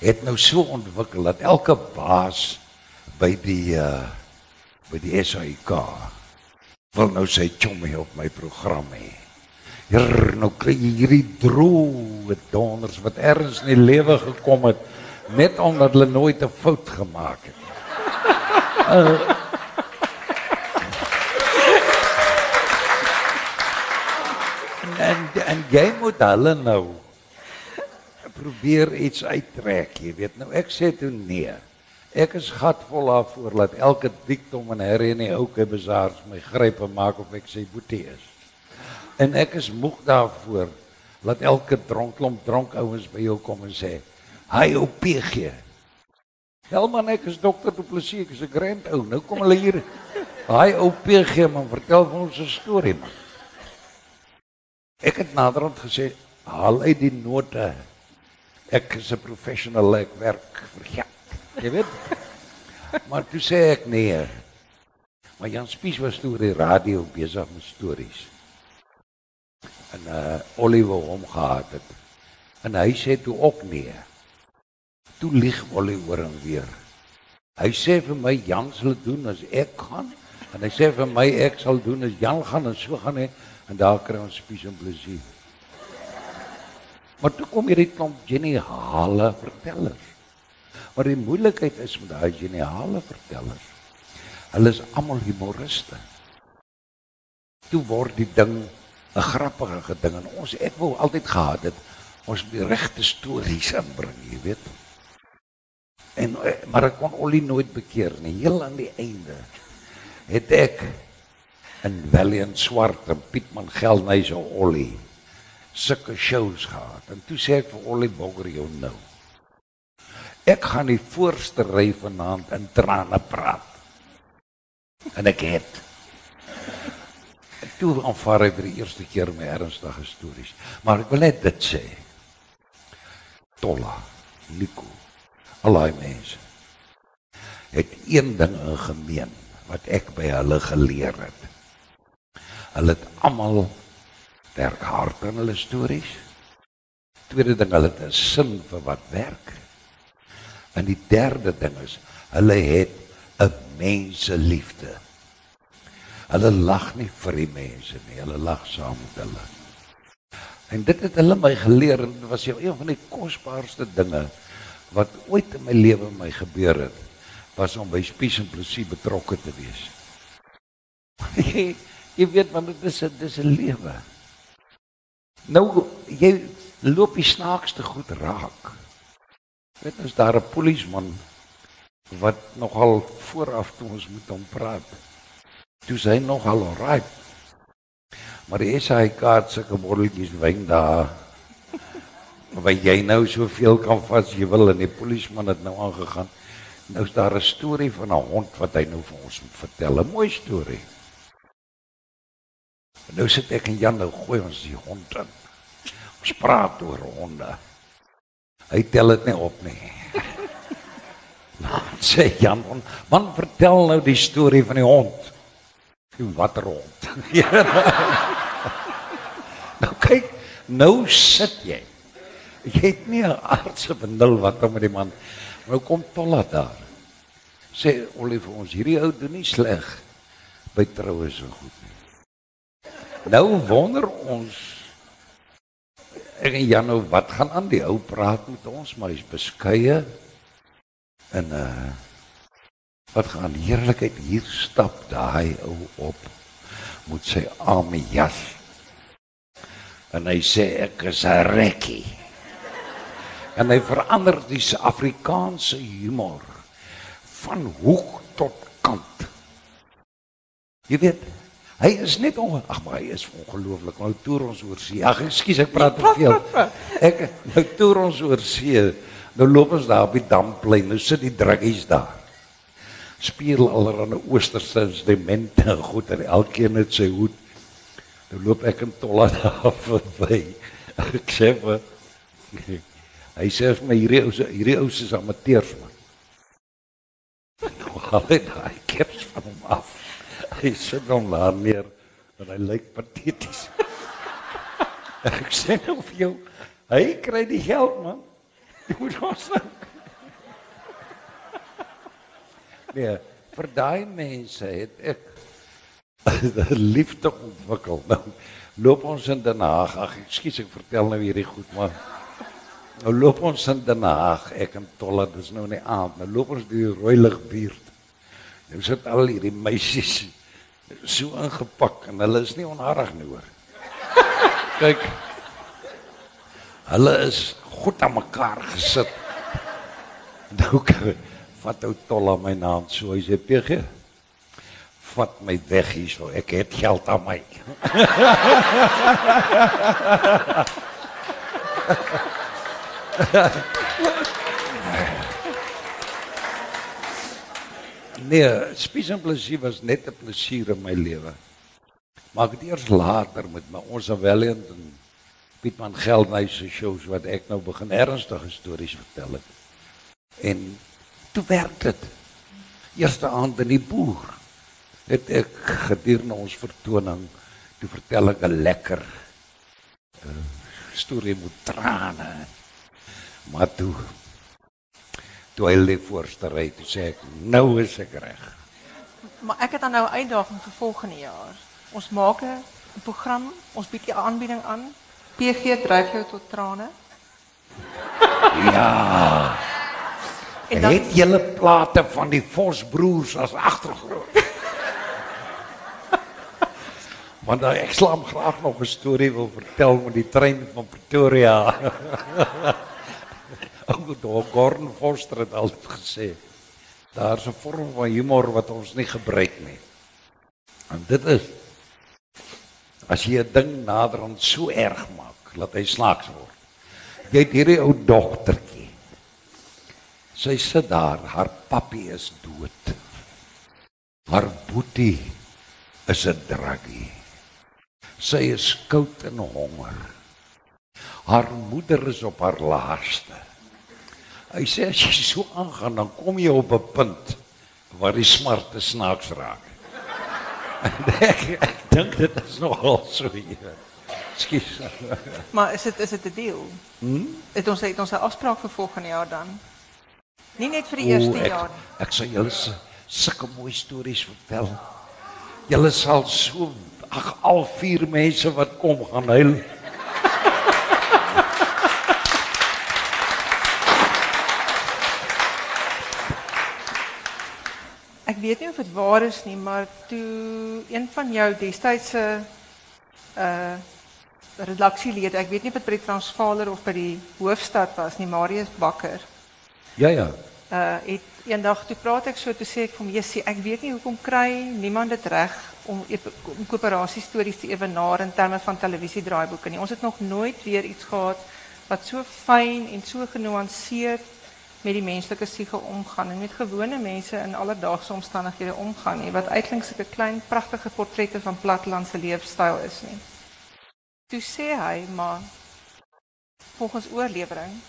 het nou so ontwikkel dat elke baas by die uh by die SAIK wil nou sy chommie op my program hê. Hier nou kry jy hierdie droë donders wat ergens in die lewe gekom het net omdat hulle nooit 'n fout gemaak het. Uh, en en jy moet hulle nou probeer iets uittrek, jy weet nou ek sê toe nee. Ek is gatvol daarvoor dat elke diktom en herrie in die ou bazaars my gryp en maak of ek sê boetie is. En ek is moeg daarvoor dat elke dronklomp dronk ouens by jou kom en sê, "Hy ou PG." Wel man, ek is dokter Du Plessis, ek is 'n grand ou. Nou kom hulle hier. Hy ou PG man, vertel vir ons 'n storie man. Ek het naderhand gesê, "Haal uit die note ek is 'n professional ek werk vir geld. Jy weet. maar toe sê ek nee. Maar Jan Spies was toe die radio besig met stories. En uh Oliver hom gehad het. En hy sê toe ook nee. Toe lieg Oliver en weer. Hy sê vir my Jan sal dit doen as ek gaan en hy sê vir my ek sal doen as Jan gaan en so gaan hy en daar kry ons Spies en plesier. Maar toe kom hierdie klomp geniale vertellers. Maar die moeilikheid is met daai geniale vertellers. Hulle is almal humoriste. Toe word die ding 'n grappige ding en ons ek wou altyd gehad het ons die regte stories inbring, jy weet. En eh, maar ek kon Ollie nooit bekeer nie. Heel aan die einde het ek in Valiant Swart en Pietman Geldnys en Ollie sulke shows gehad. En toe sê ek vir Ollie Bogger jou nou. Ek gaan die voorste ry vanaand in trane praat. En ek het toe aanvaar hy vir die eerste keer my ernstige stories. Maar ek wil net dit sê. Tolla, Nico, al daai mense het een ding in gemeen wat ek by hulle geleer het. Hulle het almal werk hard aan hulle stories. Tweede ding, hulle het 'n sin vir wat werk. En die derde ding is hulle het 'n menseliefde. Hulle lag nie vir die mense nie, hulle lag saam met hulle. En dit het hulle my geleer en dit was een van die kosbaarste dinge wat ooit in my lewe my gebeur het, was om by Spies en Plessis betrokke te wees. jy weet want dit is 'n dis 'n lewe. Nou jy loop die snaakste goed raak. Weet ons daar 'n polisieman wat nogal vooraf toe ons moet hom praat. Toe sy nogal alright. Maar die SAI kaart sulke botteltjies wyn daar. Waar jy nou soveel kan vas jy wil en die polisieman het nou aangegaan. Nou is daar 'n storie van 'n hond wat hy nou vir ons moet vertel, 'n mooi storie. En nou sit ek en Jan nou gooi ons die hond in. Ons praat oor honde. Hy tel dit nie op nie. Nou sê Jan, man vertel nou die storie van die hond. Die watter hond? nou kyk, nou sit jy. Jy het nie 'n aardse benul wat om met die man. Nou kom Tolla daar. Sê Olive ons hierdie ou doen nie sleg by troue so goed. Nou wonder ons ek en Jan nou wat gaan aan? Die ou praat met ons maar hy's beskeie en uh wat gaan heerlikheid hier stap daai ou op moet sy arme jas. En hy sê ek is 'n rekkie. En hy verander die Afrikaanse humor van hoek tot kant. Jy weet Hy is net on ag maar hy is ongelooflik. Nou toer ons oor see. Ag ekskuus ek praat te veel. Ek nou toer ons oor see. Nou loop ons daar op die damplein. Nou sit die druggies daar. Speel allerhande oosterse instrumente en goed en elkeen het sy hoed. Nou loop ek in tolla daar verby. Ek sê vir hy sê vir my hierdie ou hierdie ou is amateurs man. Nou haal hy daai keps van hom af hy sit hom daar neer en hy lyk pateties. ek sê nou vir jou, hy kry die geld man. Jy moet ons nou. Nee, vir daai mense het ek liefde ontwikkel. Nou loop ons in Den Haag. Ag, ekskuus ek vertel nou hierdie goed, maar nou loop ons in Den Haag, ek en Tolla, dis nou in die aand. Nou loop ons deur die rooi ligbuurt. Nou sit al hierdie meisies so ingepak en hulle is nie onharig nie hoor. Kyk. Hulle is goed aan mekaar gesit. Nou vat ou Tolla my naam so hy sê PG. Vat my weg so. Ek het geld aan my. nee, spies en plesier was net 'n plesier in my lewe. Maar ek het eers later met my ons Valiant en Pietman Geldnys se shows wat ek nou begin ernstige stories vertel het. En toe werk dit. Eerste aand in die boer het ek gedurende ons vertoning toe vertel ek 'n lekker uh, storie met trane. Maar toe toe hy lê voorste ry toe sê ek nou is ek reg. Maar ek het dan nou 'n uitdaging vir volgende jaar. Ons maak 'n program, ons bied 'n aanbieding aan. PG dryf jou tot trane. Ja. En dan het julle plate van die Vosbroers as agtergrond. Want nou, ek slaam graag nog 'n storie wil vertel met die trein van Pretoria. Ou Gordon Foster het al gesê. Daar's 'n vorm van humor wat ons nie gebruik nie. En dit is as jy 'n ding naderhand so erg maak dat hy snaaks word. Jy het hierdie ou dogtertjie Sy sit daar, haar pappie is dood. Haar boetie is 'n draggie. Sy is koud en honger. Haar moeder is op haar laaste. Hy sê as jy so aangaan dan kom jy op 'n punt waar die smarte snaaks raak. ek ek dink dit is nogal so hier. Skus. maar is dit is dit 'n deal? Hm? Het ons het ons 'n afspraak vir volgende jaar dan? Nie net vir die eerste ek, jaar nie. Ek sal julle sulke mooi stories vertel. Julle sal so ag al vier mense wat kom gaan huil. Weet nie of dit waar is nie, maar toe een van jou destydse uh redaksielede, ek weet nie of dit by die Transvaaler of by die hoofstad was nie, Marius Bakker. Ja ja. Uh het eendag toe praat ek so toe sê ek vir hom, "Jessie, ek weet nie hoekom kry niemand dit reg om om koöperasie stories te ewenaar in terme van televisie draaiboeke nie. Ons het nog nooit weer iets gehad wat so fyn en so genuanceerd met die menslike siege omgaan en met gewone mense in alledaagse omstandighede omgaan nie, wat so 'n klein pragtige portrette van plattelandse leefstyl is nie. Toe sê hy, maar volgens oorlewering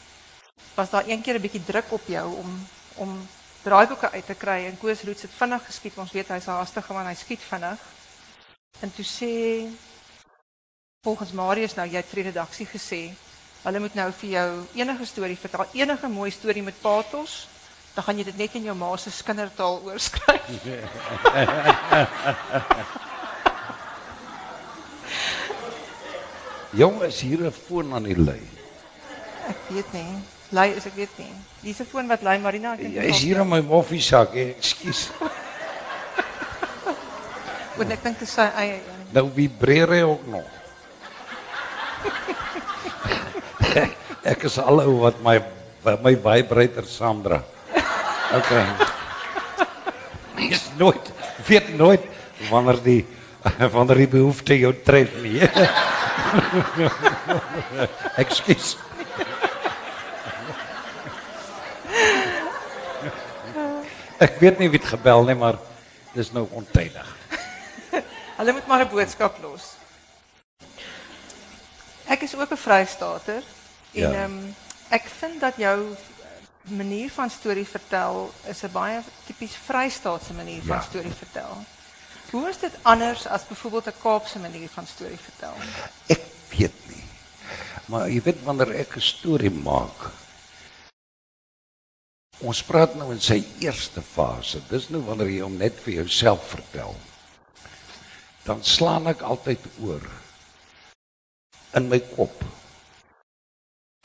was daar een keer 'n bietjie druk op jou om om draaiboeke uit te kry en Koos Roots het vinnig geskiet. Ons weet hy's haastig want hy skiet vinnig. En toe sê volgens Marius nou jy het vir die redaksie gesê, hulle moet nou vir jou enige storie vertel, enige mooi storie met pathos, dan gaan jy dit net in jou ma se kindertaal oorskryf. Jong, is hier 'n foon aan die lyn. Ek weet nie. Lei is ek weet nie. Dis 'n foon wat lei Marina ek. Jy is hier in my moffie sak, ekskuus. Want ek dink dit is sy eie een. Nou vibreer hy ook nog. ek is al ou wat my my vibrator saamdra. Okay. Is nooit weet nooit wanneer die wanneer die behoefte jou tref nie. Ekskuus. Ek weet nie wie het gebel nie, maar dis nou ontydig. Hulle moet maar 'n boodskap los. Ek is ook 'n vrystater en ehm um, ek vind dat jou manier van storie vertel is 'n baie tipies vrystaatse manier van storie vertel. Hoe is dit anders as byvoorbeeld 'n Kaapse manier van storie vertel? Ek weet nie. Maar jy weet wanneer ek 'n storie maak, Ons praat nou in sy eerste fase. Dis nou wanneer jy hom net vir jouself vertel. Dan slaan ek altyd oor in my kop.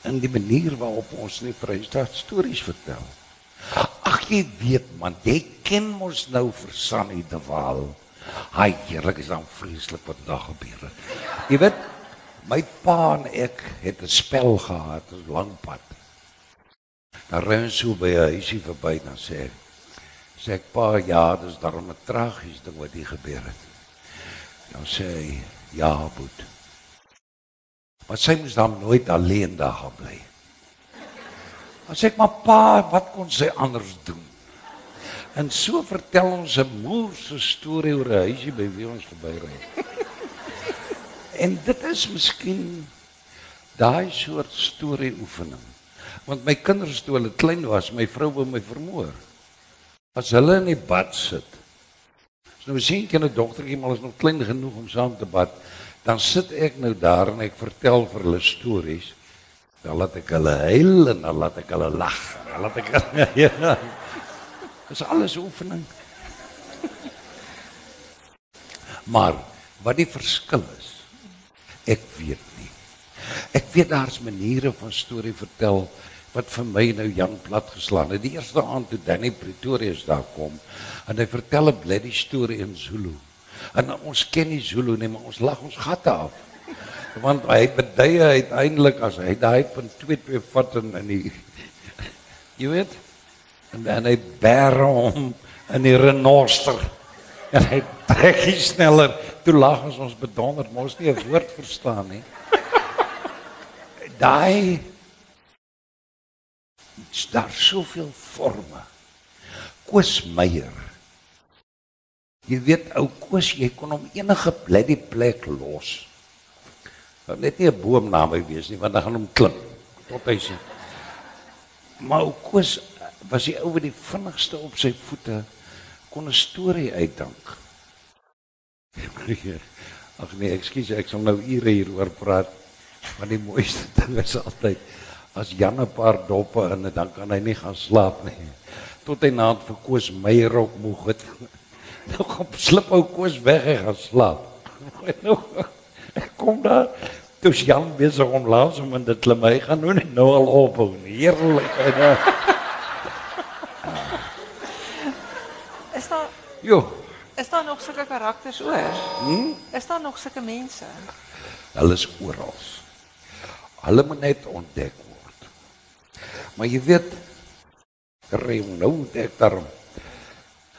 In die manier waarop ons nie Vrystaat stories vertel. Ag jy weet man, jy ken mos nou vir Sunny de Waal. Hy heerlik is dan vreeslik wat daar gebeur het. Jy weet, my pa en ek het 'n spel gehad, 'n lang pad. Dan ren so by 'n huisie verby dan sê ek sê ek pa ja, dis daarom 'n tragies ding wat hier gebeur het. Dan sê hy ja, boet. Maar sy moes dan nooit alleen daar gaan bly. Dan sê ek maar pa, wat kon sy anders doen? En so vertel ons 'n moerse storie oor 'n huisie by wie ons verby ry. en dit is miskien daai soort storie oefening want my kinders toe hulle klein was, my vrou wou my vermoor. As hulle in die bad sit. As nou sien jy 'n dogtertjie maar is nog klein genoeg om saam te bad, dan sit ek nou daar en ek vertel vir hulle stories. Dan laat ek hulle huil en dan laat ek hulle lag. Dan laat ek ja. Dis alles oefening. Maar wat die verskil is, ek weet nie. Ek weet daar's maniere van storie vertel wat vir my nou Jan plat geslaan het. Die eerste aand toe Danny Pretorius daar kom en hy vertel 'n bloody storie in Zulu. En ons ken nie Zulu nie, maar ons lag ons gatte af. Want hy bedui uiteindelik as hy daai punt 22 vat in in die jy weet en dan hy bær hom in die renoster en hy trek sneller toe lag ons ons bedonder mos nie 'n woord verstaan nie daai daar soveel forme. Koos Meyer. Jy weet ou Koos, jy kon hom enige bloody plek los. Wat net nie 'n boomnaam by wees nie, want dan gaan hom klim tot hy sê. Maar ou Koos was die ou wat die vinnigste op sy voete kon 'n storie uitdink. Ag nee, ekskuus, ek sal nou ure hieroor praat. Maar die mooiste ding is altyd as Jan 'n paar doppe in en dan kan hy nie gaan slaap nie. Tot hy na vir Koos Meyrok moeg het. Nou kom slip ou Koos weg en gaan slaap. Nou ek kom daar toe Jan besig om langs om in dit klim hy gaan nou net nou al op. Heerlik. Is daar Jo, is daar nog sulke karakters oor? hm? Is daar nog sulke mense? hulle is oral. Hulle moet net ontdek word. Maar jy weet reën nou ek daarom.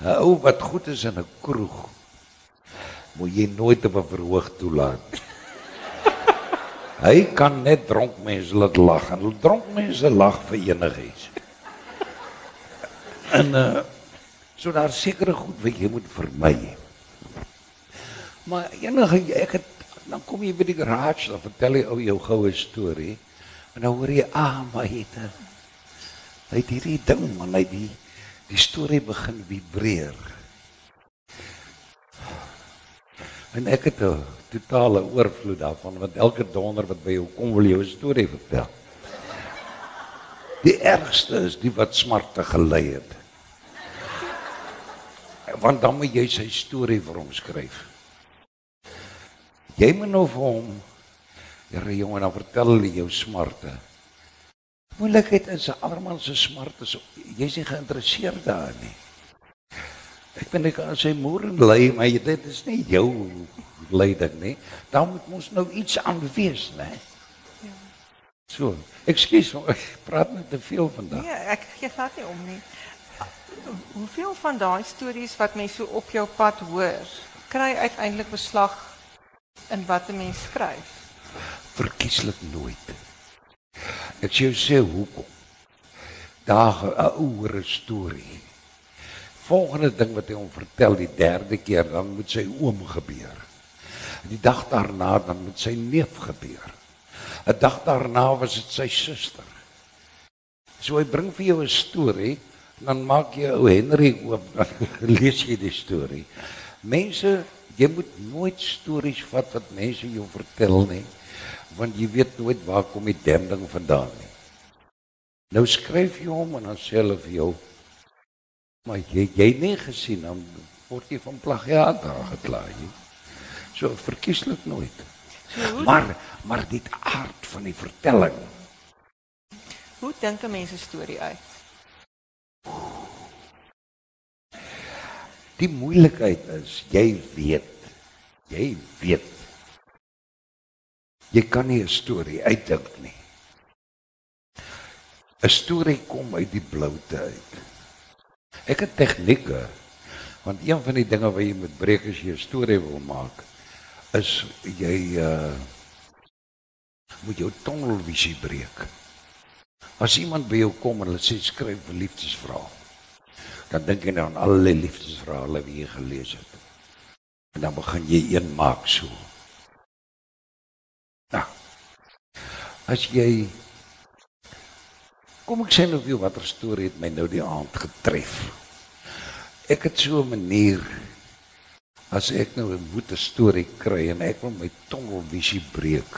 Hou wat goed is in 'n kroeg. Moet jy nooit op 'n verhoog toelaat. Hy kan net dronk mense laat lag en dronk mense lag vir enigiets. En uh so daar sekere goed wat jy moet vermy. Maar enige ek het dan kom jy by die garage dan vertel jy ou jou goue storie en dan hoor jy ah maar hy het 'n- hy het hierdie ding man hy die die storie begin vibreer. En ek het 'n totale oorvloed daarvan want elke donder wat by jou kom wil jou 'n storie vertel. Die ergste is die wat smarte gelei het. Want dan moet jy sy storie vir hom skryf. Jy moet nou vir hom Here jongen dan vertel hulle jou smarte. Moeilikheid is 'n ander man se smarte. So, jy's nie geïnteresseerd daarin nie. Ek vind ek as hy moer en ly, maar dit is nie jou lyding nie. Dan moet ons nou iets aan wees, né? So, ekskuus, ek praat net te veel vandag. Nee, ek gee glad nie om nie. Hoeveel van daai stories wat mense so op jou pad hoor, kry uiteindelik beslag in wat 'n mens skryf? verkieslik nooit. Ek sê jou sê hoekom. Daar 'n ouer storie. Volgende ding wat hy hom vertel die derde keer dan moet sy oom gebeur. Die dag daarna dan moet sy neef gebeur. 'n Dag daarna was dit sy suster. So hy bring vir jou 'n storie, dan maak jy ou Henry oop, dan lees jy die storie. Mense, jy moet nooit stories vat wat mense jou vertel nie, want jy weet nooit waar kom die damn ding vandaan nie. Nou skryf jy hom en dan sê hulle vir jou maar jy jy het nie gesien dan word jy van plagiaat aangekla nie. So verkieslik nooit. Maar maar dit aard van die vertelling. Hoe dink 'n mens 'n storie uit? Die moeilikheid is jy weet jy weet jy kan nie 'n storie uitdink nie. 'n Storie kom uit die bloute uit. Ek het tegnieke want een van die dinge wat jy moet breek as jy 'n storie wil maak is jy uh moet jou tonnelvisie breek. As iemand by jou kom en hulle sê skryf 'n liefdesverhaal, dan dink jy nou aan al die liefdesverhale wat jy gelees het. En dan begin jy een maak so. Nou. As jy kom ek sê nou vir watter storie het my nou die aand getref. Ek het so 'n manier as ek nou 'n moeite storie kry en ek wil my tonnelvisie breek,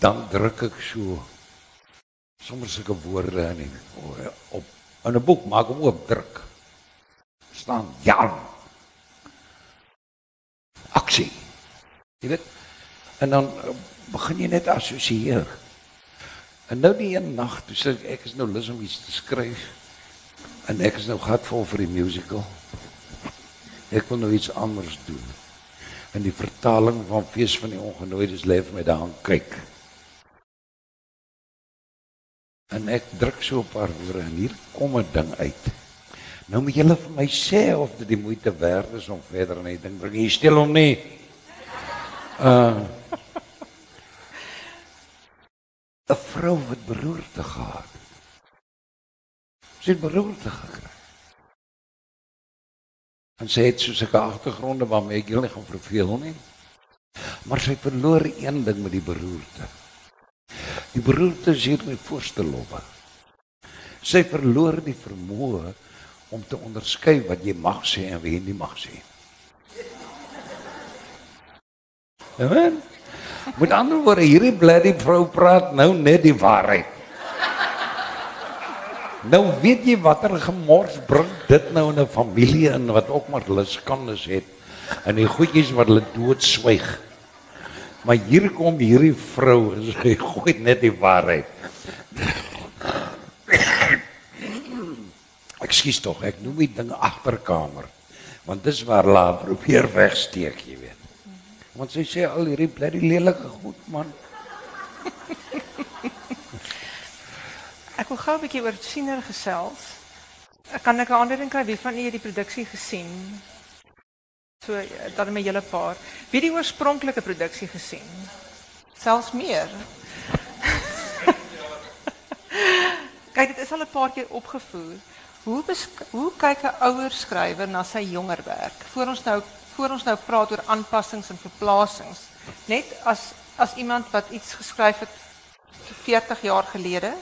dan druk ek so sommer sulke woorde in op in 'n boek maak hom oop druk. staan Jan. Aksie. Jy weet en dan begin jy net assosieer. En nou die een nag, toe sê ek ek is nou lus om iets te skryf. En ek is nou gatvol vir die musical. Ek wil nou iets anders doen. En die vertaling van Fees van die Ongenooides lê vir my daar kyk. En ek druk so 'n paar woorde en hier kom 'n ding uit. Nou moet julle vir my sê of dit die moeite werd is om verder aan die ding bring. Jy stel hom nie. Uh 'n vrou wat beroerte gehad. Sy het beroerte gekry. En sy het so 'n agtergronde waarmee ek nie gaan verveel nie. Maar sy verloor een ding met die beroerte. Die beroerte is hier my voorste lobbe. Sy verloor die vermoë om te onderskei wat jy mag sê en jy nie mag sê. Amen. Met ander woorde, hierdie bloody vrou praat nou net die waarheid. Nou weet jy watter gemors bring dit nou in 'n familie in wat ook maar luskandes het en die goedjies wat hulle doodswyg. Maar hier kom hierdie vrou en sy gooi net die waarheid. Ekskuus tog, ek noem dit ding agterkamer. Want dis waar laat probeer wegsteek, jy weet. Want sy sê al hierdie bloody lelike goed man. Ek wil gou 'n bietjie oor Siener. Kan ek 'n aandering kry wie van het die produksie gesien? So dan met julle paar. Wie die oorspronklike produksie gesien? Selfs meer. Kyk, dit is al 'n paar keer opgevoer. Hoe hoe kyk 'n ouer skrywer na sy jonger werk? Voor ons nou voor ons nou praat oor aanpassings en verplasings. Net as iemand wat iets geskryf het 40 jaar gelede.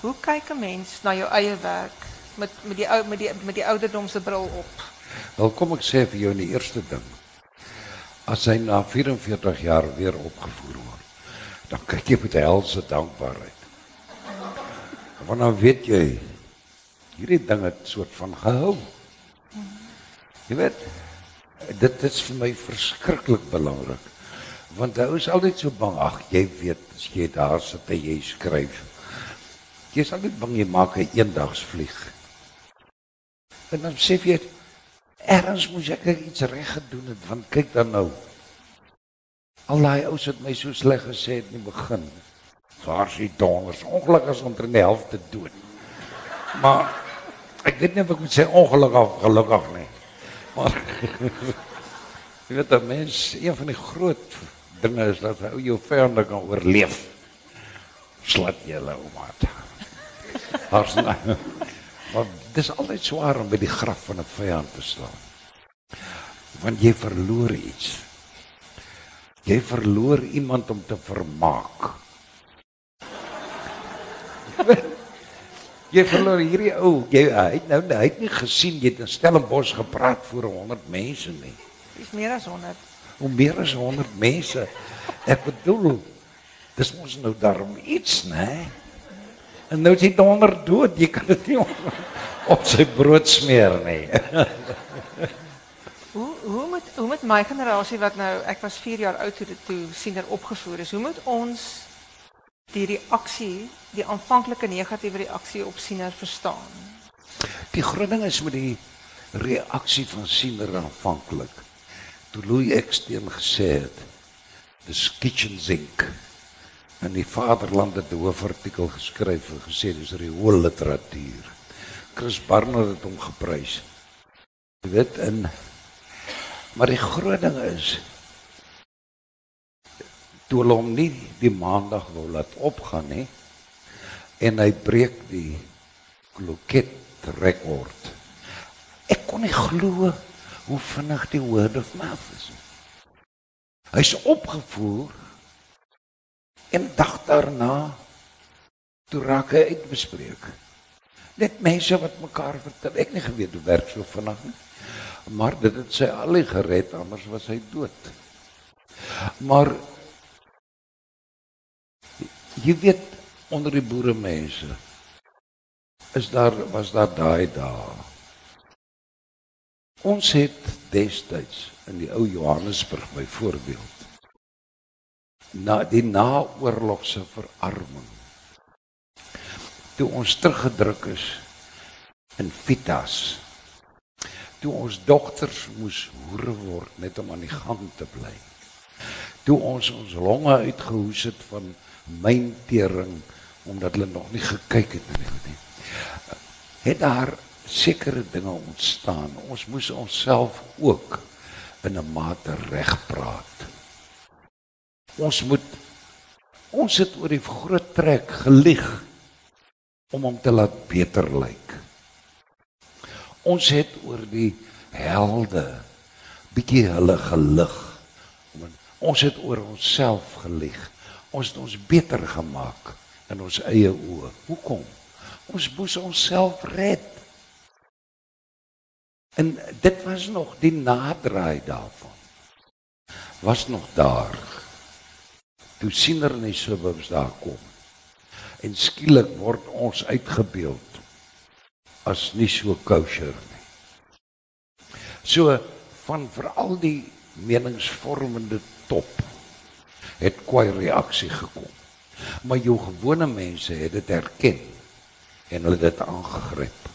Hoe kyk 'n mens na jou eie werk met met die ou met die met die bril op? Wel kom ek sê vir jou in die eerste ding. As hy na 44 jaar weer opgevoer word, dan kyk jy met helse dankbaarheid. Want dan weet jy hierdie ding het soort van gehou. Jy weet, dit is vir my verskriklik belangrik. Want hy is altyd so bang, ag, jy weet, as jy daar sit en jy skryf. Jy is altyd bang jy maak 'n eendags vlieg. En dan sê jy erns moes ek iets reg gedoen het, want kyk dan nou. Al daai ouens het my so sleg gesê het in die begin. Waar sy donders, ongelukkig is onder die helfte dood. Maar ek weet nie of ek moet sê ongelukkig of gelukkig nie. Maar jy weet dat mens een van die groot dinge is dat hy jou vyande kan oorleef. Slat julle omat. Harsna. Maar dis altyd swaar om by die graf van 'n vyand te staan. Want jy verloor iets. Jy verloor iemand om te vermaak. Jy verloor hierdie ou, jy hy het nou hy het nie gesien jy het in Stellenbosch gepraat voor 100 mense nie. Dis meer as 100. Hoe meer as 100 mense. Ek bedoel dis ons nou daarom iets, né? En nou is hy donder dood. Jy kan dit nie op, op sy brood smeer nie. Hoe hoe moet hoe moet my generasie wat nou ek was 4 jaar oud toe dit toe siener opgevoer is. Hoe moet ons die reaksie, die aanvanklike negatiewe reaksie op siener verstaan? Die groot ding is met die reaksie van siener aanvanklik. Toe Louis Eksteen gesê het, dis kitchen sink. En die Vaderland het 'n hoofartikel geskryf en gesê dis riool literatuur. Chris Barnard het hom geprys. Jy weet in maar die groot ding is toe hulle hom nie die maandag wou laat opgaan nie en hy breek die kloket rekord. Ek kon nie glo hoe vinnig die word of mouth is. Hy's opgevoer en dag daarna toe raak hy uitbespreek. Net mense wat mekaar vertel. Ek nie geweet hoe werk so vinnig nie. Maar dit het sy al gered anders was hy dood. Maar jy weet onder die boere mense is daar was daar daai dae. Ons het destyds in die ou Johannesburg byvoorbeeld na die naoorlogse verarming toe ons teruggedruk is in Vitas toe ons dogters moes hoere word net om aan die gang te bly toe ons ons longe uitgehoes het van myntering omdat hulle nog nie gekyk het nie nie het daar sekere dinge ontstaan ons moes onsself ook in 'n mate regpraat Ons moet ons het oor die groot trek gelieg om hom te laat beter lyk. Ons het oor die helde bietjie hulle gelig. Ons het oor onsself gelieg. Ons het ons beter gemaak in ons eie oë. Hoekom? Ons moes onsself red. En dit was nog die naderdraai daarvan. Was nog daar toe siener in die suburbs daar kom. En skielik word ons uitgebeeld as nie so kosher nie. So van veral die meningsvormende top het kwai reaksie gekom. Maar jou gewone mense het dit herken en hulle dit aangegryp.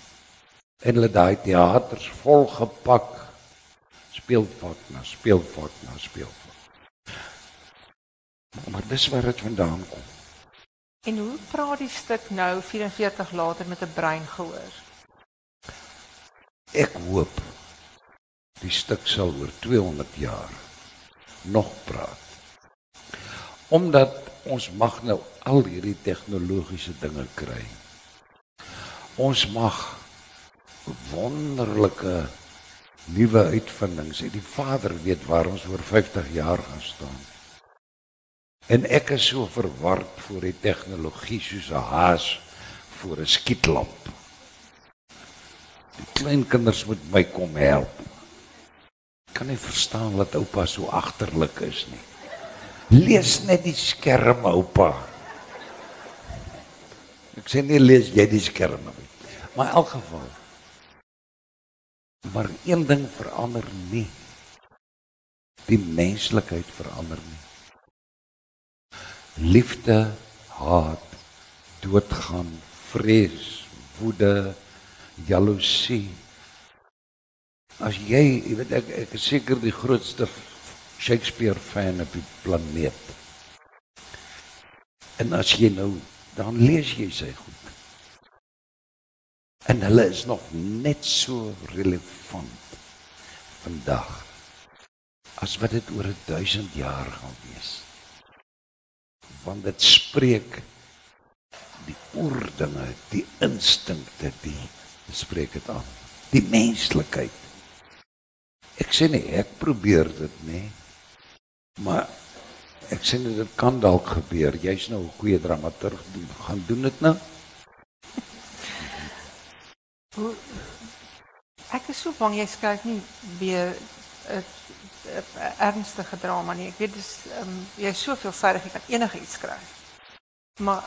En hulle daai teaters volgepak speelvat na speelvat na speelvat. Maar dis waar dit vandaan kom. En hoe praat die stuk nou 44 later met 'n brein gehoor? Ek hoop die stuk sal oor 200 jaar nog praat. Omdat ons mag nou al hierdie tegnologiese dinge kry. Ons mag wonderlike nuwe uitvindings hê. Die Vader weet waar ons oor 50 jaar gaan staan. En ek is so verward voor die tegnologie soos 'n haas voor 'n skietlamp. Die klein kinders moet my kom help. Kan nie verstaan dat oupa so agterlik is nie. Lees net die skerm, oupa. Ek sê nie lees jy die skerm nie. Maar in elk geval. Maar een ding verander nie. Die menslikheid verander nie liefde, haat, doodgaan, vrees, woede, jaloesie. As jy, jy weet ek ek is seker die grootste Shakespeare fan op die planeet. En as jy nou dan lees jy sy goed. En hulle is nog net so relevant vandag as wat dit oor 1000 jaar gaan wees want dit spreek die oordinge, die instinkte, die spreek dit aan. Die menslikheid. Ek sê nie ek probeer dit nie. Maar ek sê dit kan dalk gebeur. Jy's nou 'n goeie dramaturg, gaan doen dit nou. Ek is so bang jy skryf nie weer 'n ernstige drama nie. Ek weet dis um, jy is so veelvoudig jy kan enige iets skryf. Maar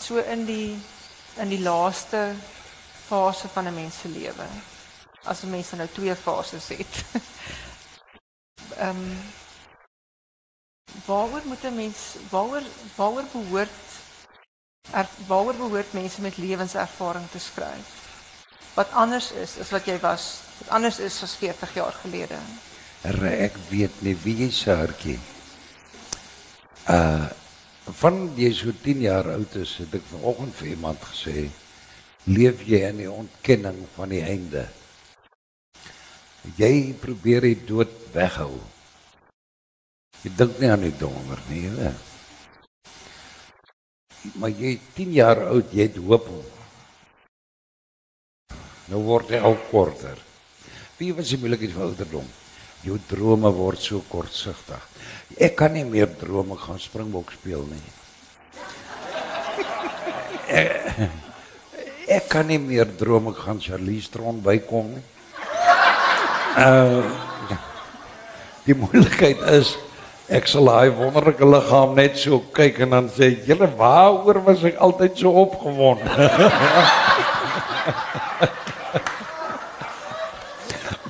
so in die in die laaste fase van 'n mens se lewe. As 'n mens nou twee fases het. Ehm um, waaroor moet 'n mens waaroor waaroor behoort er, waaroor behoort mense met lewenservaring te skryf? Wat anders is as wat jy was, wat anders is as 40 jaar gelede. Herre, ek weet nie wie jy se hartjie. Uh van jy so 10 jaar oud is, het ek vanoggend vir iemand gesê, leef jy in die ontkenning van die einde. Jy probeer dit dood weghou. Jy dink nie aan die donder nie, hè. Maar jy 10 jaar oud, jy het hoop. Nou word jy al korter. Wie was die moeilikheid van ouderdom? Jou drome word so kortsigtig. Ek kan nie meer drome gaan springbok speel nie. ek, ek kan nie meer drome gaan Charlie Stron bykom nie. Uh die moeilikheid is ek sal daai wonderlike liggaam net so kyk en dan sê julle waaroor was ek altyd so opgewonde.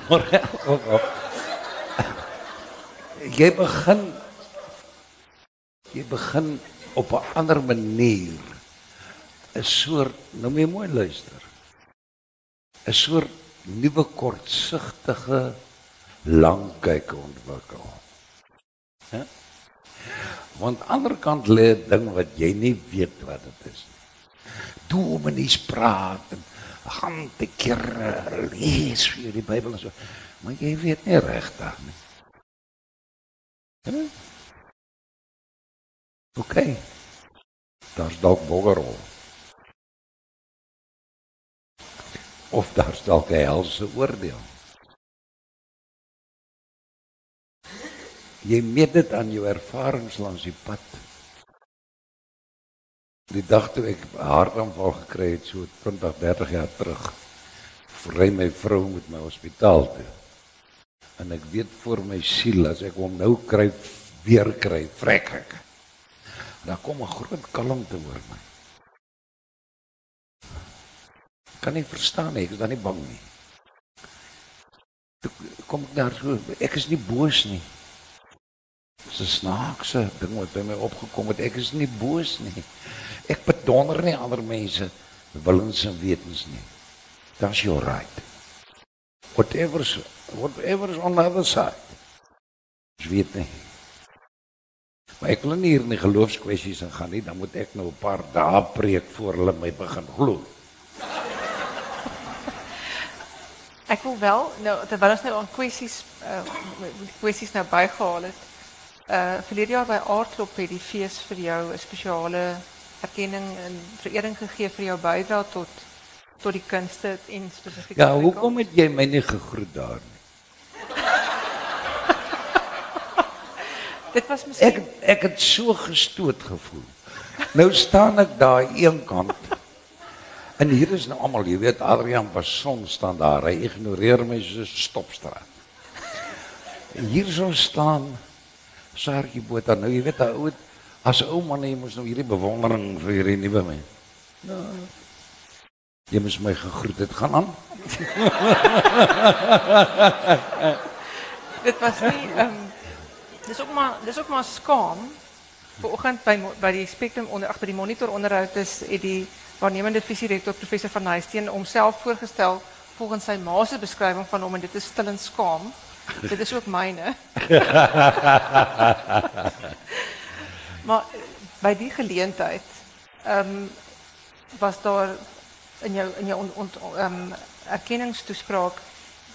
maar ook op jy begin jy begin op 'n ander manier 'n soort nou moet jy mooi luister 'n soort nuwe kortsigtige lang kyk ontwikkel hè want aan die ander kant lê 'n ding wat jy nie weet wat dit is dominees praat en gaan te keer lees vir die Bybel en so maar jy weet nie regtig nie Oké. Okay. Daar's dalk boggerol. Of daar's dalk 'n helse oordeel. Jy meet dit aan jou ervarings langs die pad. Die dag toe ek 'n hartaanval gekry het so 20, 30 jaar terug, vry my vrou met my hospitaal toe en ek weet vir my siel as ek hom nou kry weer kry vrek ek dan kom 'n groot kalmte oor my kan nie verstaan nie ek is dan nie bang nie toe kom ek daar so ek is nie boos nie dis 'n snaakse ding wat by my opgekom het ek is nie boos nie ek bedonder nie ander mense willens en wetens nie that's your right whatever's whatever is on the other side. Ek weet nie. Maar ek wil nie hier in die geloofskwessies ingaan nie, dan moet ek nou 'n paar dae preek voor hulle my begin glo. Ek wil wel nou terwyl ons nou aan kwessies uh kwessies nou bygehaal het. Uh verlede jaar by Aardklop het die fees vir jou 'n spesiale erkenning en verering gegee vir jou bydrae tot tot die kunste en spesifiek Ja, hoekom het jy my nie gegroet daar nie? Dit was miskien Ek ek het so gestoot gevoel. Nou staan ek daar een kant. En hier is nou almal, jy weet Adrian Bason staan daar. Hy ignoreer my so stopstraat. Hier sou staan Sarkie Botha. Nou jy weet ou as ou man jy moet nou hierdie bewondering vir hierdie nuwe mens. Nou Jy moes my gegroet het. Gaan aan. dit was nie ehm um, dis ook maar dis ook maar skaam. Vanoggend by by die Spectrum onder ag by die monitor onderhoud is het die waarnemende visierektor professor van Huisteen homself voorgestel volgens sy ma se beskrywing van hom en dit is stil en skaam. dit is ook myne. maar by die geleentheid ehm um, was daar in jou in jou um, erkenningstoespraak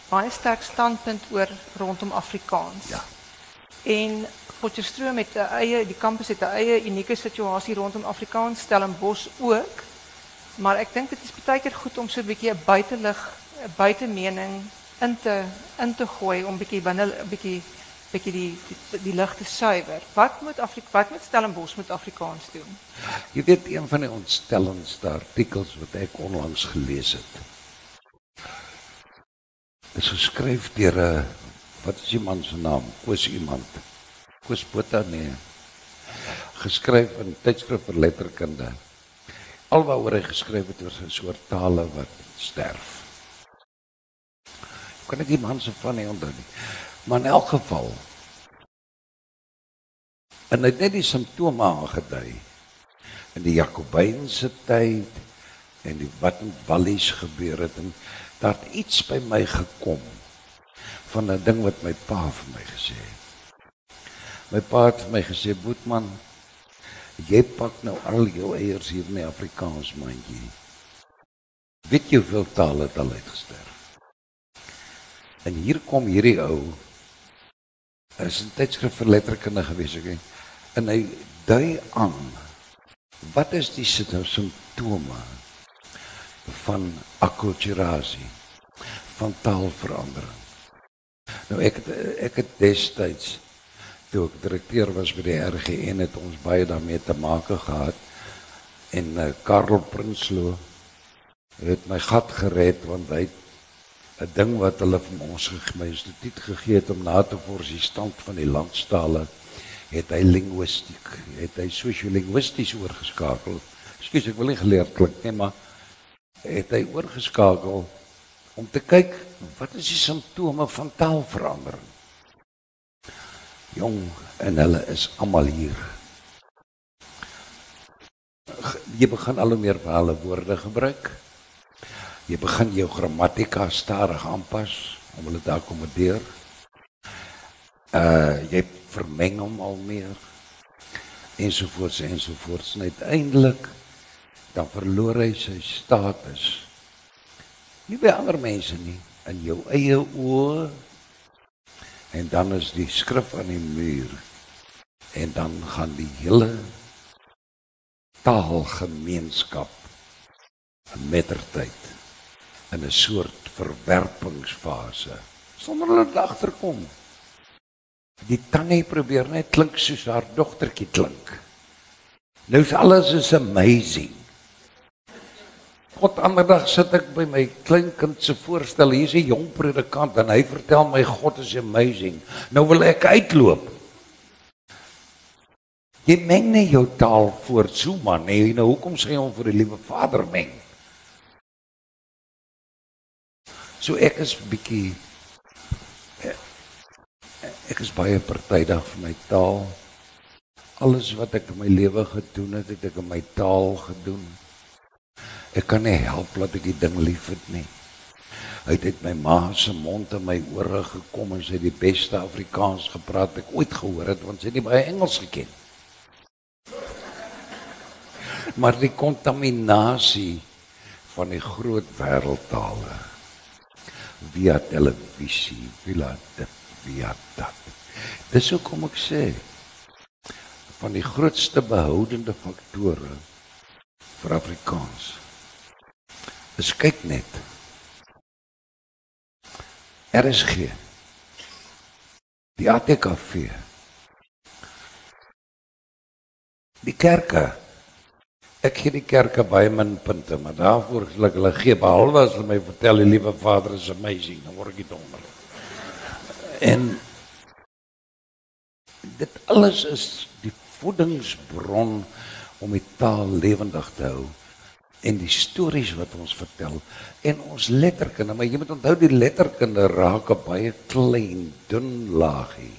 baie sterk standpunt oor rondom Afrikaans. Ja. En Potchefstroom met 'n eie die kampus het 'n eie unieke situasie rondom Afrikaans, Stellenbosch ook. Maar ek dink dit is baie keer goed om so 'n bietjie 'n buitelig 'n buitemening in te in te gooi om bietjie binne 'n bietjie bietjie die die, die lig te suiwer. Wat moet Afrika wat moet Stellenbosch met Afrikaans doen? Jy weet een van die ontstellendste artikels wat ek onlangs gelees het. Is geskryf deur 'n wat is die man se naam? Koos iemand. Koos Botha nee. Geskryf in tydskrif vir letterkunde. Alwaaroor hy geskryf het oor 'n soort tale wat sterf. Kan ek die man se van nie onthou nie. Maar in elk geval en hy het net die simptome aangedui in die Jakobynse tyd en die wat in Wallies gebeur het en daar het iets by my gekom van 'n ding wat my pa vir my gesê het. My pa het vir my gesê, "Boetman, jy pak nou al jou eiers hier in die Afrikaans mandjie. Weet jy hoeveel tale het al uitgesterf?" En hier kom hierdie ou is 'n tydskrif vir letterkunde gewees, ek. En hy dui aan wat is die simptome van akkulturasie, van taalverandering. Nou ek het, ek het destyds toe ek direkteur was by die RGN het ons baie daarmee te maak gehad en uh, Karel Prinsloo het my gat gered want hy 'n ding wat hulle vir ons instituut gegee het om na te vors die stand van die landstale het hy linguistiek het hy sosio-linguisties oorgeskakel. Ekskuus, ek wil nie geleerd klink nie, maar het hy oorgeskakel om te kyk wat is die simptome van taalverandering. Jong, en hulle is almal hier. Jy begin al hoe meer vir hulle woorde gebruik. Jy begin jou grammatika stadig aanpas om hulle te akkommodeer. Uh jy vermeng hom al meer ensovoorts ensovoorts en uiteindelik dan verloor hy sy status nie by ander mense nie in jou eie oë en dan is die skrif aan die muur. En dan gaan die hele taalgemeenskap mettertyd in 'n soort verwerpingsfase sonder hulle agterkom die tannie probeer net klink soos haar dogtertjie klink. Nou is alles is amazing God ander dag sit ek by my kleinkind se voorstel. Hier's 'n jong predikant en hy vertel my God is amazing. Nou wil ek uitloop. Jy meng nie jou taal voor so man nie. Nou hoekom sê hom vir die liewe Vader meng? So ek is bietjie ek is baie partydig vir my taal. Alles wat ek in my lewe gedoen het, het ek in my taal gedoen. Ek kan nie help dat ek die ding liefhet nie. Hy het uit my ma se mond en my ore gekom en sy het die beste Afrikaans gepraat ek ooit gehoor het want sy het nie baie Engels geken. Maar die kontaminasie van die groot wêreldtale via televisie, via dit, via dat. Dis hoekom ek sê van die grootste behoudende faktore vir Afrikaans Dis kyk net. RSG. Die ATKV. Die kerke. Ek gee die kerke baie min punte, maar daarvoor sal ek hulle gee behalwe as hulle my vertel die liewe Vader is amazing, dan word ek donder. En dit alles is die voedingsbron om die taal lewendig te hou en die stories wat ons vertel en ons letterkunde maar jy moet onthou die letterkunde raak op baie klein dun laagie.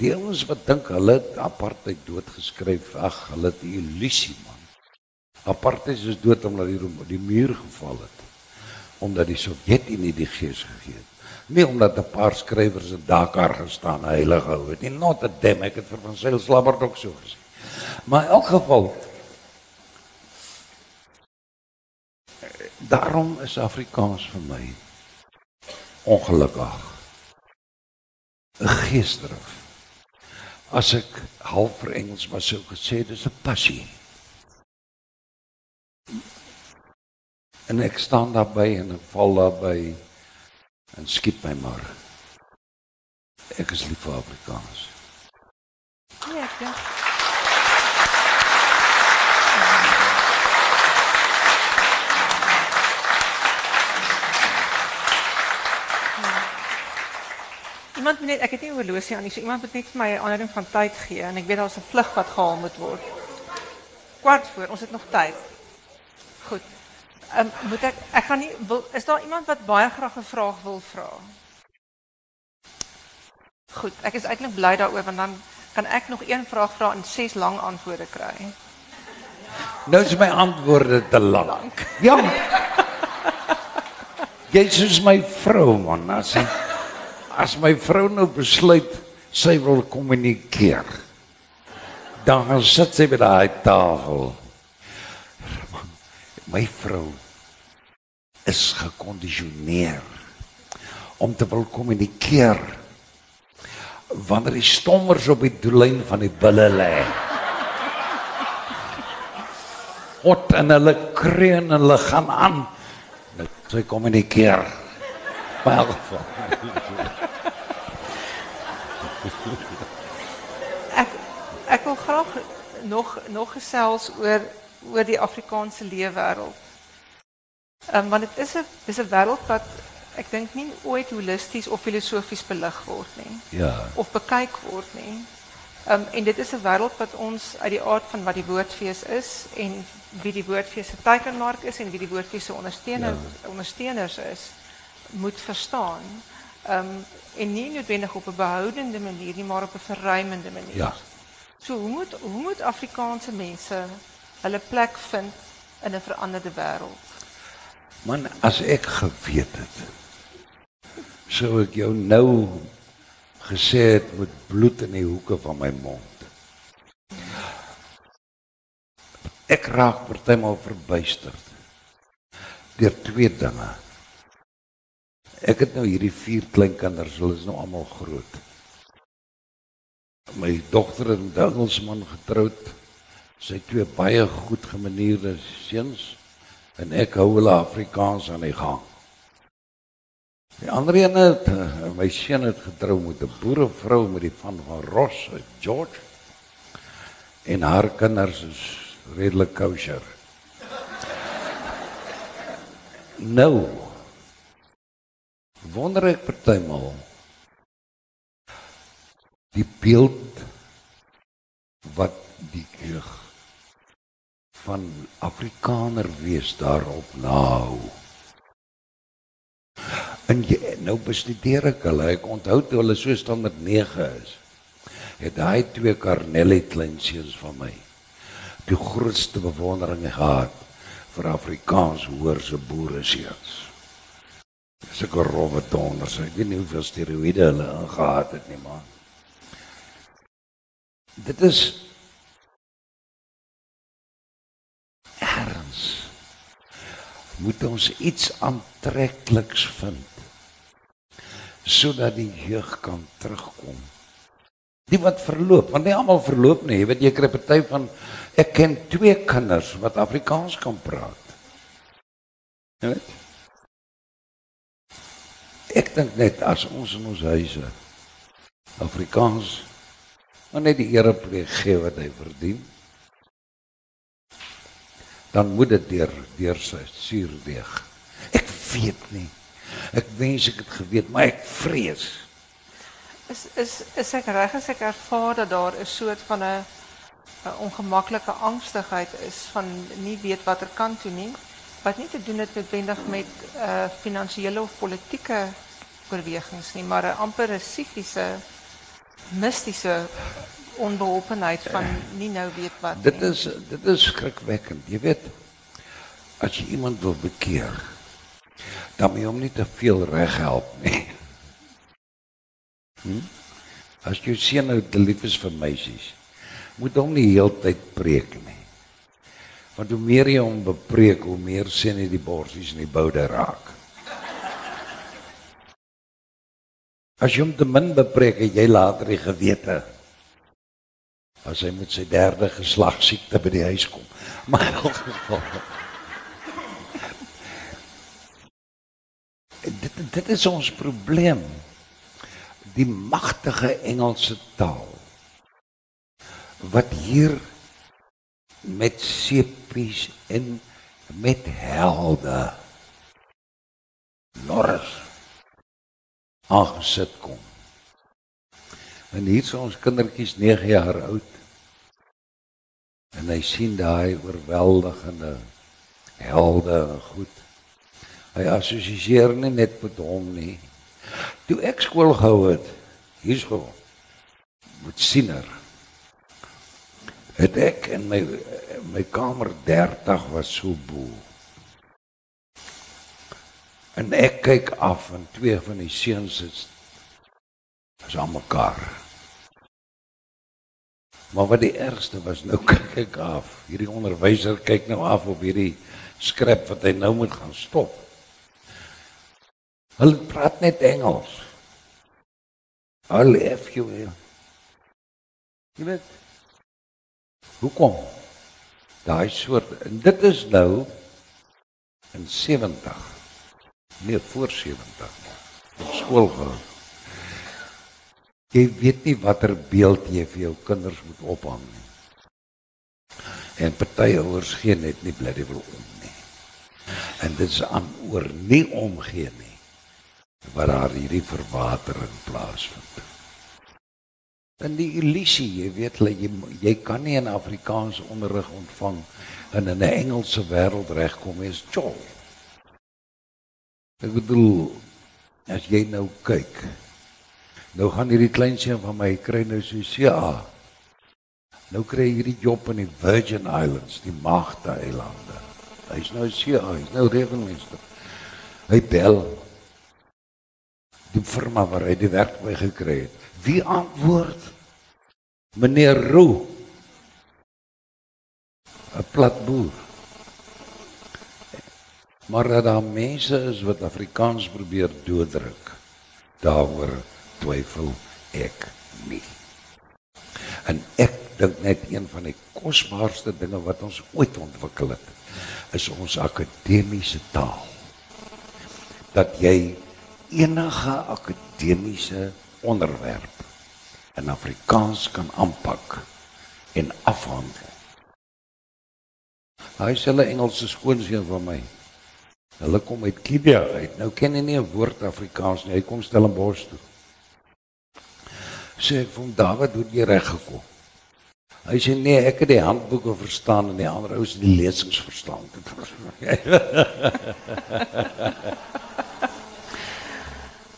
Die ouens wat dink hulle het apartheid doodgeskryf ag hulle het 'n illusie man. Apartheid is dood omdat die die muur geval het omdat die Sowjetunie die gees gegee het. Nie omdat 'n paar skrywers in Dakar gestaan heilig hou het nie not a damn ek het vir van Sail Slabbert ook so gesê. Maar in elk geval Daarom is Afrikaans vir my ongelukkig. 'n Geesdrif. As ek half vir Engels was sou gesê dis 'n passie. En ek staan daarby en ek val daarby en skiet my maar. Ek is lief vir Afrikaans. Ja, ja. Iemand moet net, ek het nie horlosie aan nie, so iemand moet net vir my 'n aanduiding van tyd gee en ek weet daar's 'n vlug wat gehaal moet word. kwart voor. Ons het nog tyd. Goed. Ehm um, moet ek ek gaan nie wil is daar iemand wat baie graag 'n vraag wil vra? Goed, ek is eintlik bly daaroor want dan kan ek nog een vraag vra en ses lang antwoorde kry. Nou is my antwoorde te lank. Ja. Jy is my vrou man, as jy, as my vrou nou besluit sy wil kommunikeer. Dan sit sy by daai tafel. My vrou is gekondisioneer om te wil kommunikeer wanneer die stommers op die doellyn van die bulle lê. Hot en hulle kreun en hulle gaan aan. Net sy kommunikeer. Maar ek ek wil graag nog nog gesels oor oor die Afrikaanse leefwêreld. Ehm um, want dit is 'n dis 'n wêreld wat ek dink nie ooit holisties of filosofies belig word nie. Ja. Of bekyk word nie. Um, en dit is 'n wêreld wat ons uit die aard van wat die woordfees is en wie die woordfees se teikenmark is en wie die woordfees se ondersteuner ja. ondersteuners is, moet verstaan. Um, en nie noodwendig op 'n behoudende manier nie, maar op 'n verruimende manier. Ja. So hoe moet hoe moet Afrikaanse mense hulle plek vind in 'n veranderde wêreld? Man, as ek geweet het sou ek jou nou gesê het met bloed in die hoeke van my mond. Ek raak partymal verbuisterd deur twee dinge. Ek het nou hierdie vier kleinkinders, hulle is nou almal groot. My dogter het met 'n Engelsman getroud. Sy twee baie goed gemanierde seuns en ek hou hulle Afrikaans aan die gang. Die ander een het uh, my seun het getrou met 'n boerevrou met die van van Ross, George. En haar kinders is redelik kosher. Nou. Wonder ek partymal die beeld wat die jeug van Afrikaner wees daarop nahou. En jy, nou bestudeer ek hulle. Ek onthou toe hulle so standaard 9 is. Het daai twee Carnelli kleinseuns van my die grootste bewondering gehad vir Afrikaans hoorse boere seuns. 'n rowwe donders. Ek weet nie hoeveel steroïde hulle ingehad het nie, man. Dit is erns. Moet ons iets aantrekliks vind sodat die jeug kan terugkom. Die wat verloop, want nie almal verloop nie. Jy weet jy kry party van ek ken twee kinders wat Afrikaans kan praat. Jy weet? Ek dink net as ons in ons huise Afrikaans maar net die erepleeg gee wat hy verdien, dan moet dit deur deur sy suurdeeg. Ek weet nie Ek wens ek het geweet, maar ek vrees. Is is is ek reg as ek ervaar dat daar 'n soort van 'n 'n ongemaklike angstigheid is van nie weet watter kant toe nie, wat nie te doen het noodwendig met uh finansiële of politieke oorwegings nie, maar 'n amper 'n psigiese mistiese onbeholpenheid van nie nou weet wat nie. Dit is dit is skrikwekkend. Jy weet as jy iemand wil bekeer, dan moet jy hom nie te veel reg help nie. Hm? As jy sien nou te lief is vir meisies, moet hom nie heeltyd preek nie. Want hoe meer jy hom bepreek, hoe meer sien hy die borsies in die boude raak. As jy hom te min bepreek, het jy later die gewete as hy met sy derde geslagsiekte by die huis kom. Maar in elk geval dit dit is ons probleem. Die magtige Engelse taal wat hier met sepies en met helde Norris aangesit kom. En hier is ons kindertjies 9 jaar oud. En hy sien daai oorweldigende helde goed. Hy assosieer nie net met hom nie. Toe ek skool gehou het, hier skool met siener. Het ek in my my kamer 30 was so bo. En ek kyk af en twee van die seuns is is aan mekaar. Maar wat die ergste was, nou kyk ek af. Hierdie onderwyser kyk nou af op hierdie skrip wat hy nou moet gaan stop. Hulle praat net Engels. Al ef jy. Jy weet. Hoekom? Daai soort en dit is nou in 70. Nee, voor 70. Op skool gehou. Jy weet nie watter beeld jy vir jou kinders moet ophang nie. En party ouers gee net nie bly wil om nie. En dit is aan oor nie omgee nie wat daar hierdie verwatering plaasvind. In die illusie, jy weet jy, jy kan nie in Afrikaans onderrig ontvang en in 'n Engelse wêreld regkom is chol. Ek bedoel as jy nou kyk Nou gaan hierdie klein seun van my kry nou so CA. Nou kry hy hierdie job in die Virgin Islands, die Magte Eilande. Hy's nou CA, hy's nou rekenmeester. Hy bel die firma waar hy die werk by gekry het. Wie antwoord? Meneer Roo. 'n Plat boer. Maar dat daar mense is wat Afrikaans probeer dooddruk. Daaroor twyfel ek nie. En ek dink net een van die kosbaarste dinge wat ons ooit ontwikkel het, is ons akademiese taal. Dat jy enige akademiese onderwerp in Afrikaans kan aanpak en afhandel. Hy sê hulle Engelse skoonseun van my. Hulle kom uit Kibia uit. Nou ken hy nie 'n woord Afrikaans nie. Hy kom stel in Bos toe sê ek van Dawid hoe jy reg gekom. Hy sê nee, ek het die handboeke verstaan en die ander ouens die lesings verstaan.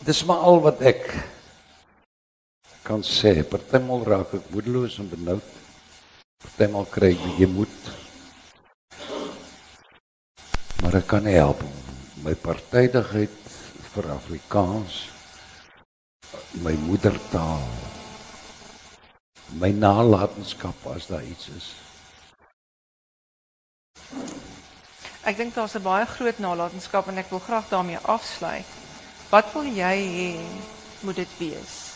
Dis maar al wat ek kan sê. Partymal raak ek moedeloos en benoud. Partymal kry ek jy moet. Maar ek kan nie help my partydigheid vir Afrikaans my moedertaal my nalatenskap as daar iets is. Ek dink daar's 'n baie groot nalatenskap en ek wil graag daarmee afsluit. Wat wil jy hê moet dit wees?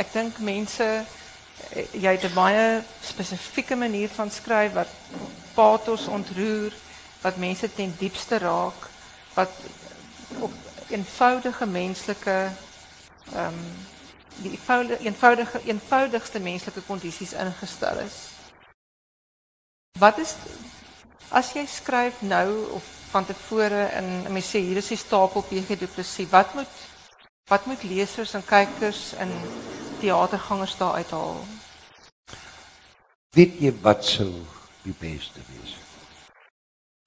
Ek dink mense eh, jy het 'n baie spesifieke manier van skryf wat pathos ontroer, wat mense ten diepste raak, wat op eenvoudige menslike ehm um, die eenvoudige eenvoudigste menslike kondisies ingestel is. Wat is as jy skryf nou of van tevore in mens sê hier is die stapel PG Du Plessis, wat moet wat moet lesers en kykers en teatergangers daar uithaal? Weet jy wat sou die beste wees?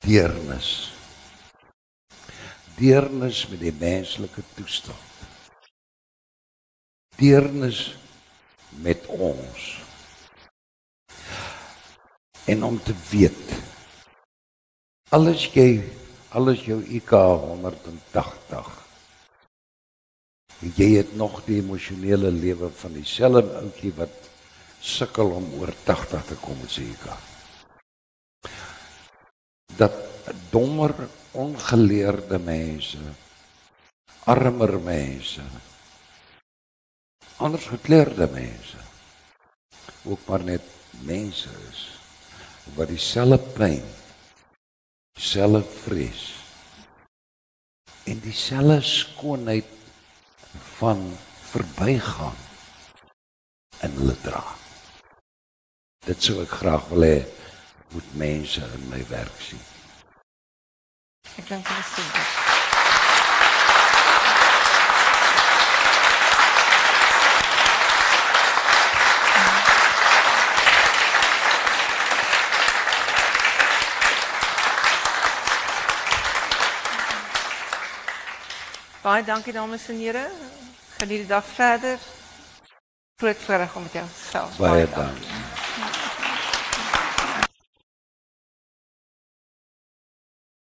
Deernis. Deernis met die menslike toestand deernis met ons. En om te weet alles jy alles jou IQ 180 jy het nog die emosionele lewe van dieselfde ouetjie wat sukkel om oor 80 te kom sê IQ. Dat dommer ongeleerde mense armer mense anders gekleurde mense ook maar net mense is wat dieselfde pyn dieselfde vrees en dieselfde skoonheid van verbygaan in hulle dra. Dit sou ek graag wil hê moet mense in my werk sien. Ek dank hulle sien Dank Baie dankie dames en heren. Geniet die dag verder. Groot voorreg om met jou gesels. Baie dankie.